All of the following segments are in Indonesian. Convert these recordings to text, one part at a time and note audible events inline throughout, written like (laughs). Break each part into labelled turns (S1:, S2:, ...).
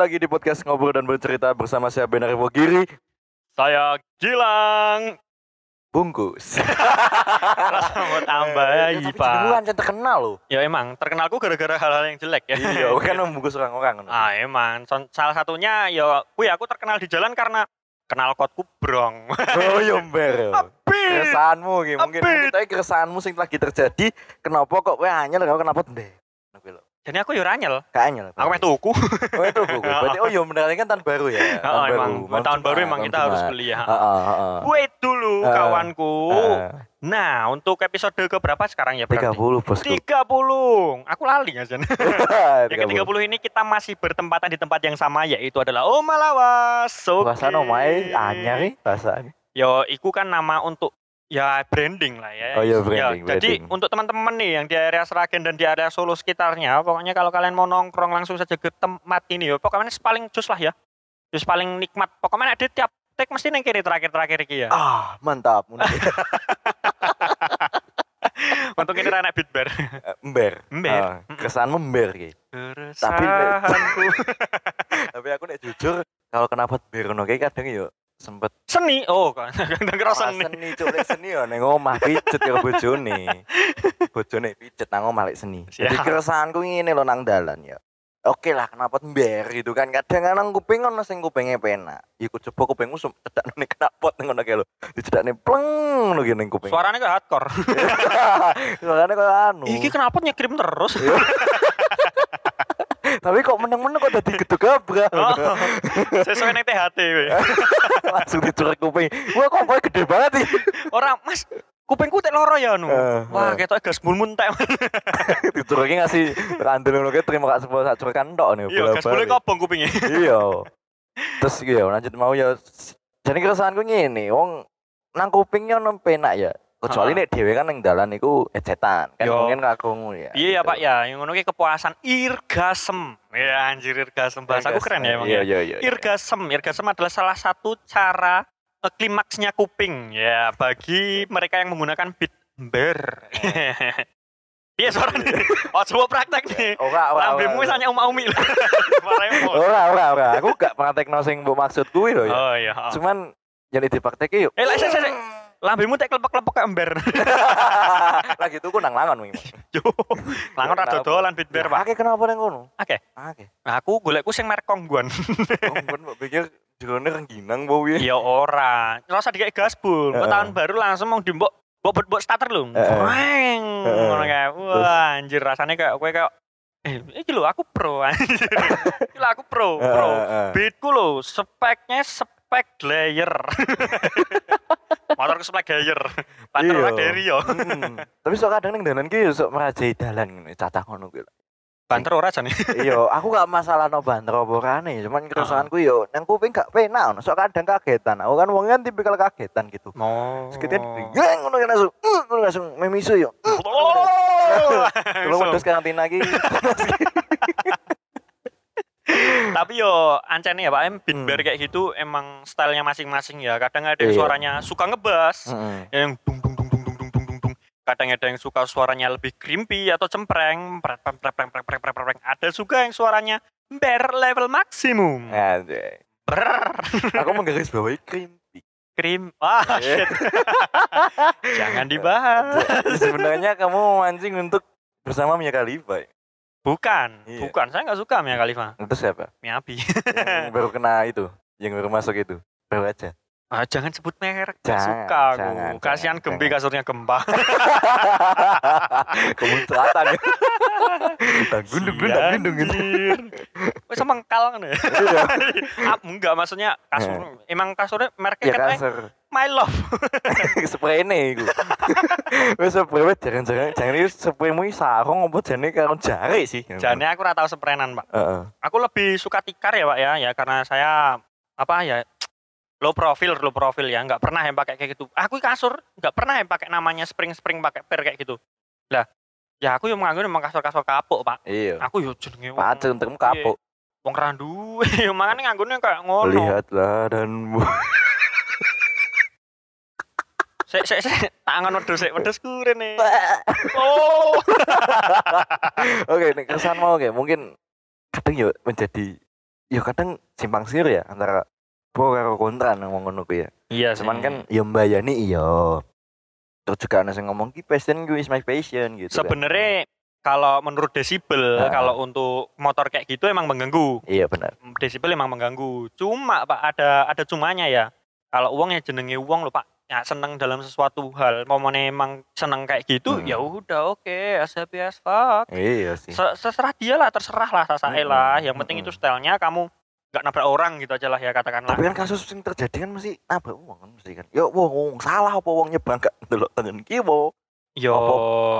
S1: lagi di podcast ngobrol dan bercerita bersama saya Benar Giri
S2: Saya Gilang.
S1: bungkus. (laughs)
S2: Mau tambah ya,
S1: tapi
S2: Ipa.
S1: jenengmu kan terkenal loh.
S2: Ya emang terkenalku gara-gara hal-hal yang jelek ya.
S1: Iya, kan membungkus orang-orang.
S2: Ah emang. Salah satunya ya, kui aku terkenal di jalan karena kenal kotku brong. (laughs)
S1: Oh iya Ber. Keresahanmu. Mungkin mungkin tapi keresahanmu sing lagi terjadi. Kenapa kok kowe hanya kamu kenapa ndek?
S2: Jadi aku yo ranyel.
S1: Kayaknya lah.
S2: Aku meh tuku.
S1: Oh itu buku. (laughs) Berarti oh benar ini kan tahun baru ya.
S2: Oh, emang
S1: Mau
S2: tahun baru emang kita harus beli ya.
S1: Heeh, heeh.
S2: Wait dulu kawanku. Nah, untuk episode ke berapa sekarang ya
S1: 30
S2: berarti?
S1: bosku.
S2: 30. Aku lali ya, Jan. (laughs) Yang
S1: 30.
S2: ke-30 ini kita masih bertempatan di tempat yang sama yaitu adalah Oma Lawas. Oke.
S1: Perasaan omae anyar nih perasaan.
S2: Yo, iku kan nama untuk ya branding lah ya.
S1: Oh, iya, branding,
S2: Jadi
S1: branding.
S2: untuk teman-teman nih yang di area Seragen dan di area Solo sekitarnya, pokoknya kalau kalian mau nongkrong langsung saja ke tempat ini yo. Pokoknya paling cus lah ya. Cus paling nikmat. Pokoknya ada tiap tek mesti neng kiri terakhir-terakhir iki ya.
S1: Ah, mantap. (laughs)
S2: Untuk ini anak beat bar.
S1: Ember.
S2: Ember.
S1: Ah, keresahanmu ember ki. Tapi-. (laughs) Tapi aku nek jujur kalau kenapa berono kayak kadang yo sempet
S2: seni. Oh, kan. Kadang kerasa seni.
S1: seni cuk lek seni yo ning omah pijet karo bojone. (laughs) Bojone pijet nang omah lek seni. Jadi keresahanku ngene lho nang dalan ya. Oke lah kenapa ember gitu kan kadang nang kuping ono sing kupinge penak. Iku coba kupingmu sum cedak ning knalpot ning ngono kae lho. Dicedakne pleng ngono ki ning kuping.
S2: Suaranya kayak hardcore. (laughs)
S1: Suarane koyo anu.
S2: Iki kenapa nyekrim terus? (laughs)
S1: Tapi kok meneng-meneng kok dadi gedhe gabrak.
S2: Oh, sesuai neng THT. we. (laughs)
S1: Langsung dicurek kuping. Wah kok kowe gede banget sih.
S2: Orang Mas, kupingku tek loro ya nu.
S1: Eh,
S2: Wah,
S1: eh.
S2: ketok gas mulmun tek. (laughs)
S1: Dicureki ngasih kandel ngono terima kasih sepuluh sak curekan tok nih.
S2: Iya, gas mulai kobong kupingnya. (laughs)
S1: iya terus iya lanjut mau ya jadi keresahanku ngene wong nang kupingnya ono penak ya kecuali
S2: Ha.
S1: nek dhewe kan ning dalan iku ecetan kan
S2: Yo.
S1: mungkin kakungu ya
S2: Iya ya
S1: gitu.
S2: Pak ya, yang ngono ki kepuasan irgasem. Ya anjir irgasem bahasaku keren ya emang
S1: iya
S2: ya.
S1: iya iya
S2: Irgasem, irgasem adalah salah satu cara eh, klimaksnya kuping ya bagi mereka yang menggunakan beat ber. (laughs) Iya suara nih. Oh coba praktek nih.
S1: ora ora
S2: Lambemu wis hanya umi-umi. (laughs) Suaranya mau.
S1: ora ora ora aku gak praktekno sing mbok maksud kuwi lho ya
S2: Oh iya. oh.
S1: cuman jadi dipraktekke yuk
S2: Eh, lek sik sik. Lambemu tek klepek-klepek kayak ember. (laughs)
S1: lagi tuku nang langon wingi (laughs)
S2: Yo. Langon ra dodolan beat ber, Pak.
S1: Akeh kenapa nang ngono
S2: Akeh?
S1: Akeh.
S2: Nah, aku golekku sing merek Kongguan. (laughs)
S1: Ben mbok pikir jerone rengginang mbok piye?
S2: Ya ora. Rasa dikek gaspol. Kok tahun baru langsung mau dimbok mbok mbok- mbok starter lho.
S1: Heeh.
S2: Ngono kayak wah anjir rasanya kayak kowe kayak eh iki lho aku pro anjir. Iki lho aku pro, pro. Beatku lho speknya spek layer. (laughs) Motorku spek layer. Panter
S1: Iya.
S2: dari yo.
S1: Hmm. Tapi sok kadang ning dalan ki sok merajai dalan cacah ngono kuwi.
S2: Banter ora jane. (laughs)
S1: Iya, aku gak masalah no banter apa orane, cuman keresahanku yo nang kuping gak penak. Sok kadang kagetan. Aku kan wong kan tipikal kagetan gitu.
S2: Oh.
S1: Sekitar geng ngono kan langsung "Uh," ngono langsung memisu yo. Kalau (laughs)
S2: So,
S1: wedhus karantina iki.
S2: Tapi yo ancene ya Pak Em beat
S1: Hmm.
S2: kayak gitu emang stylenya masing-masing ya. Kadang ada yang
S1: Iya.
S2: suaranya suka ngebas,
S1: Heeh.
S2: yang dung dung dung dung dung dung dung dung dung. Kadang ada yang suka suaranya lebih crimpy atau cempreng, prek prek prek prek prek prek prek prek. Ada juga yang suaranya ber level maksimum.
S1: Aku menggaris bawahi
S2: krim. Wah,
S1: Iya.
S2: shit. Jangan dibahas.
S1: Sebenarnya kamu mancing untuk bersama Mia Khalifa.
S2: Bukan,
S1: Iya.
S2: bukan. Saya nggak suka Mia Khalifa.
S1: Itu siapa?
S2: Miabi.
S1: Yang baru kena itu, yang baru masuk itu. Baru aja.
S2: Ah, jangan sebut merek.
S1: Jangan,
S2: suka aku.
S1: jangan,
S2: Kasihan
S1: jangan,
S2: Gembi kasurnya gempa. (laughs)
S1: Kemunculatan ya. Gundung gundung
S2: Iya,
S1: gundung gitu.
S2: Wes kan ya.
S1: Iya. (laughs)
S2: Ah, enggak maksudnya kasur. Emang kasurnya mereknya
S1: Ya kasar.
S2: My Love. (laughs)
S1: Spray ini iku. (laughs) Wis spray wis jangan-jangan jangan iki spraymu iki sarung apa jane karo jari sih.
S2: Jane aku ora tahu sprenan, Pak.
S1: Heeh.
S2: Aku lebih suka tikar ya, Pak ya. Ya karena saya apa ya low profile, low profile ya. Enggak pernah yang pakai kayak gitu. Aku kasur enggak pernah yang pakai namanya spring-spring pakai per kayak gitu. Lah, ya aku yang menganggap emang kasur-kasur kapuk, Pak.
S1: Iya.
S2: Aku yo jenenge
S1: Pacen untukmu kapuk.
S2: Wong randu. (laughs) Yo makane nganggone kayak ngono.
S1: Lihatlah dan
S2: Sik sik sik tangan wedhus sik wedhus kurene. (laughs) Oh. (laughs)
S1: Oke, nek kesan mau oke, mungkin kadang ya menjadi ya kadang simpang siur ya antara pro karo kontra nang wong ngono ku ya.
S2: Iya
S1: Cuman kan ya mbayani iya. Terus juga ana sing ngomong ki passion ku is my passion gitu. kan.
S2: sebenarnya kalau menurut desibel
S1: Ah.
S2: kalau untuk motor kayak gitu emang mengganggu
S1: Iya benar.
S2: desibel emang mengganggu cuma pak ada ada cumanya ya kalau uang ya jenenge uang loh pak ya seneng dalam sesuatu hal mau emang seneng kayak gitu
S1: Hmm.
S2: ya udah oke as happy as fuck
S1: Iya sih.
S2: Se- seserah dia lah terserah lah sasae
S1: Mm-mm,
S2: lah yang penting
S1: mm-mm.
S2: itu stylenya kamu nggak nabrak orang gitu aja lah ya katakanlah
S1: Tapi kan kasus yang terjadi kan mesti nabrak uang kan mesti kan. Ya wong wong salah apa wong nyebang gak delok tangan kiwo.
S2: yo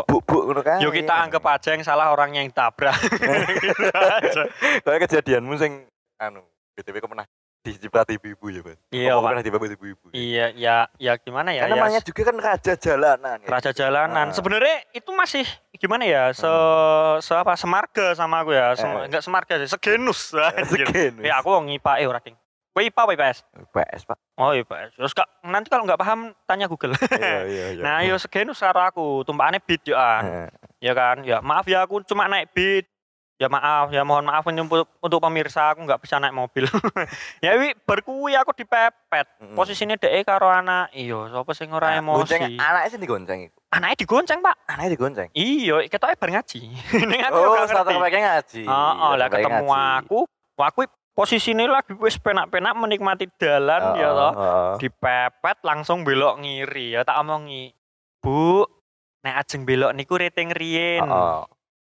S1: Buk-buk ngono kan.
S2: yo kita
S1: Iya.
S2: anggap aja yang salah orangnya yang tabrak gitu (laughs) aja
S1: Kayak kejadianmu sing anu BTW kau pernah diciprati ibu-ibu ya, Mas?
S2: iya pak
S1: pernah diciprati ibu-ibu.
S2: iya ya ya gimana ya
S1: Kan
S2: ya
S1: namanya juga kan raja jalanan. ya.
S2: Raja Jalanan.
S1: Ah.
S2: Sebenarnya itu masih gimana ya? Se, se apa semarga sama aku ya.
S1: Hmm. Eh.
S2: Enggak semarga sih, segenus. anjir.
S1: Sekian.
S2: Ya aku ngipa eh ora ding. Kowe IPA apa IPS?
S1: PS, Pak.
S2: Oh IPS. Terus kak, nanti kalau nggak paham tanya Google.
S1: Iya, iya, iya. (laughs)
S2: nah, yo segenus karo aku, tumpakane beat yo ah.
S1: Heeh.
S2: Ya kan? Ya maaf ya aku cuma naik beat. Ya maaf, ya mohon maaf untuk, untuk pemirsa aku nggak bisa naik mobil. (laughs) ya wi berkuwi aku dipepet.
S1: Mm-mm.
S2: Posisinya dhek karo anak. Iya, sapa sing ora
S1: Nah, gonceng
S2: emosi.
S1: anaknya sih digonceng iku.
S2: Anaknya digonceng, Pak.
S1: Anaknya digonceng.
S2: Iya, kita bar ngaji. (laughs) Aku
S1: oh, starter
S2: ngerti.
S1: ngaji.
S2: Heeh, lah
S1: Starter packnya
S2: ketemu
S1: ngaji.
S2: aku, aku posisinya lagi wis penak-penak menikmati jalan ya toh. Dipepet langsung belok ngiri ya tak omongi. Bu, nek ajeng belok niku rating riyen.
S1: Heeh.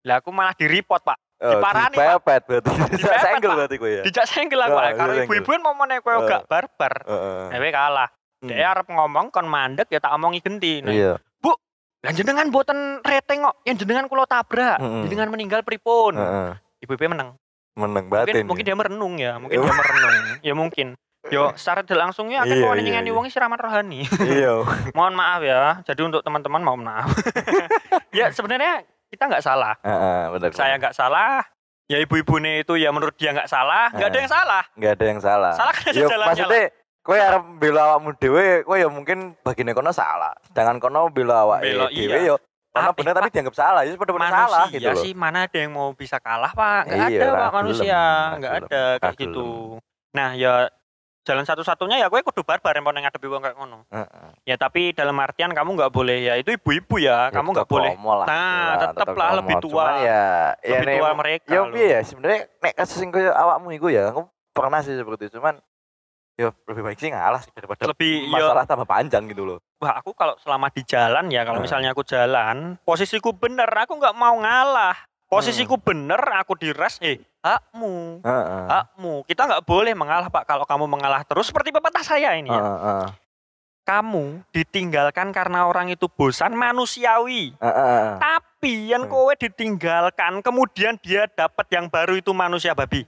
S2: Lah aku malah di-report, Pak.
S1: Oh,
S2: Diparani,
S1: dipepet berarti.
S2: Dipepet,
S1: Senggel berarti gue ya.
S2: Dijak senggel aku,
S1: Oh,
S2: karo
S1: dijak
S2: ibu-ibu kan momone kowe
S1: Eh.
S2: gak barbar.
S1: Heeh.
S2: Dewe kalah.
S1: Hmm.
S2: Dia arep ngomong kon mandek ya tak omongi genti. Nah,
S1: Iya.
S2: Lah jenengan boten rating kok, yang jenengan kula tabrak.
S1: Mm-mm.
S2: Jenengan meninggal pripun?
S1: Heeh.
S2: Ibu-ibu menang.
S1: Menang
S2: mungkin
S1: batin.
S2: mungkin
S1: ya.
S2: dia merenung ya mungkin dia (laughs) merenung ya mungkin yo secara tidak langsungnya akan
S1: Iya,
S2: mau
S1: iya,
S2: nyingani
S1: iya.
S2: wong siraman rohani
S1: Iya. (laughs)
S2: mohon maaf ya jadi untuk teman-teman mohon maaf (laughs) ya sebenarnya kita nggak salah
S1: Heeh, benar.
S2: saya nggak salah ya ibu-ibu nih itu ya menurut dia nggak salah nggak ada
S1: Eh.
S2: yang salah
S1: Enggak ada yang salah.
S2: Salah kan ada
S1: Yo,
S2: jalannya
S1: maksudnya kowe arep bela awakmu dhewe, kowe ya mungkin bagine kono salah. Sedangkan kono bela awake
S2: Bela,
S1: dhewe
S2: iya.
S1: yo bener
S2: eh,
S1: tapi dianggap salah. Ya bener-bener
S2: manusia
S1: salah gitu loh.
S2: sih mana ada yang mau bisa kalah pak nggak
S1: Iya,
S2: ada pak manusia
S1: gelem,
S2: nggak
S1: ra
S2: ada kayak gitu nah ya jalan satu-satunya ya gue kudu barbar yang ngadepi wong kayak ngono
S1: Heeh.
S2: ya tapi dalam artian kamu nggak boleh ya itu ibu-ibu ya, kamu nggak boleh
S1: lah,
S2: Nah,
S1: gitu
S2: tetep lah, lebih tua.
S1: Cuman ya ya
S2: lebih
S1: nek-
S2: tua mereka
S1: Ya piye ya sebenarnya nek kasus sing koyo awakmu iku ya aku pernah sih seperti itu cuman ya lebih baik sih ngalah sih daripada
S2: lebih ya
S1: masalah tambah panjang gitu loh.
S2: wah aku kalau selama di jalan ya kalau
S1: Nah.
S2: misalnya aku jalan posisiku bener aku nggak mau ngalah posisiku
S1: Hmm.
S2: bener aku diras eh hakmu
S1: Heeh.
S2: hakmu kita nggak boleh mengalah pak kalau kamu mengalah terus seperti pepatah saya ini ya
S1: Heeh, heeh.
S2: kamu ditinggalkan karena orang itu bosan manusiawi
S1: Heeh, heeh.
S2: tapi yang
S1: Hmm.
S2: kowe ditinggalkan kemudian dia dapat yang baru itu manusia babi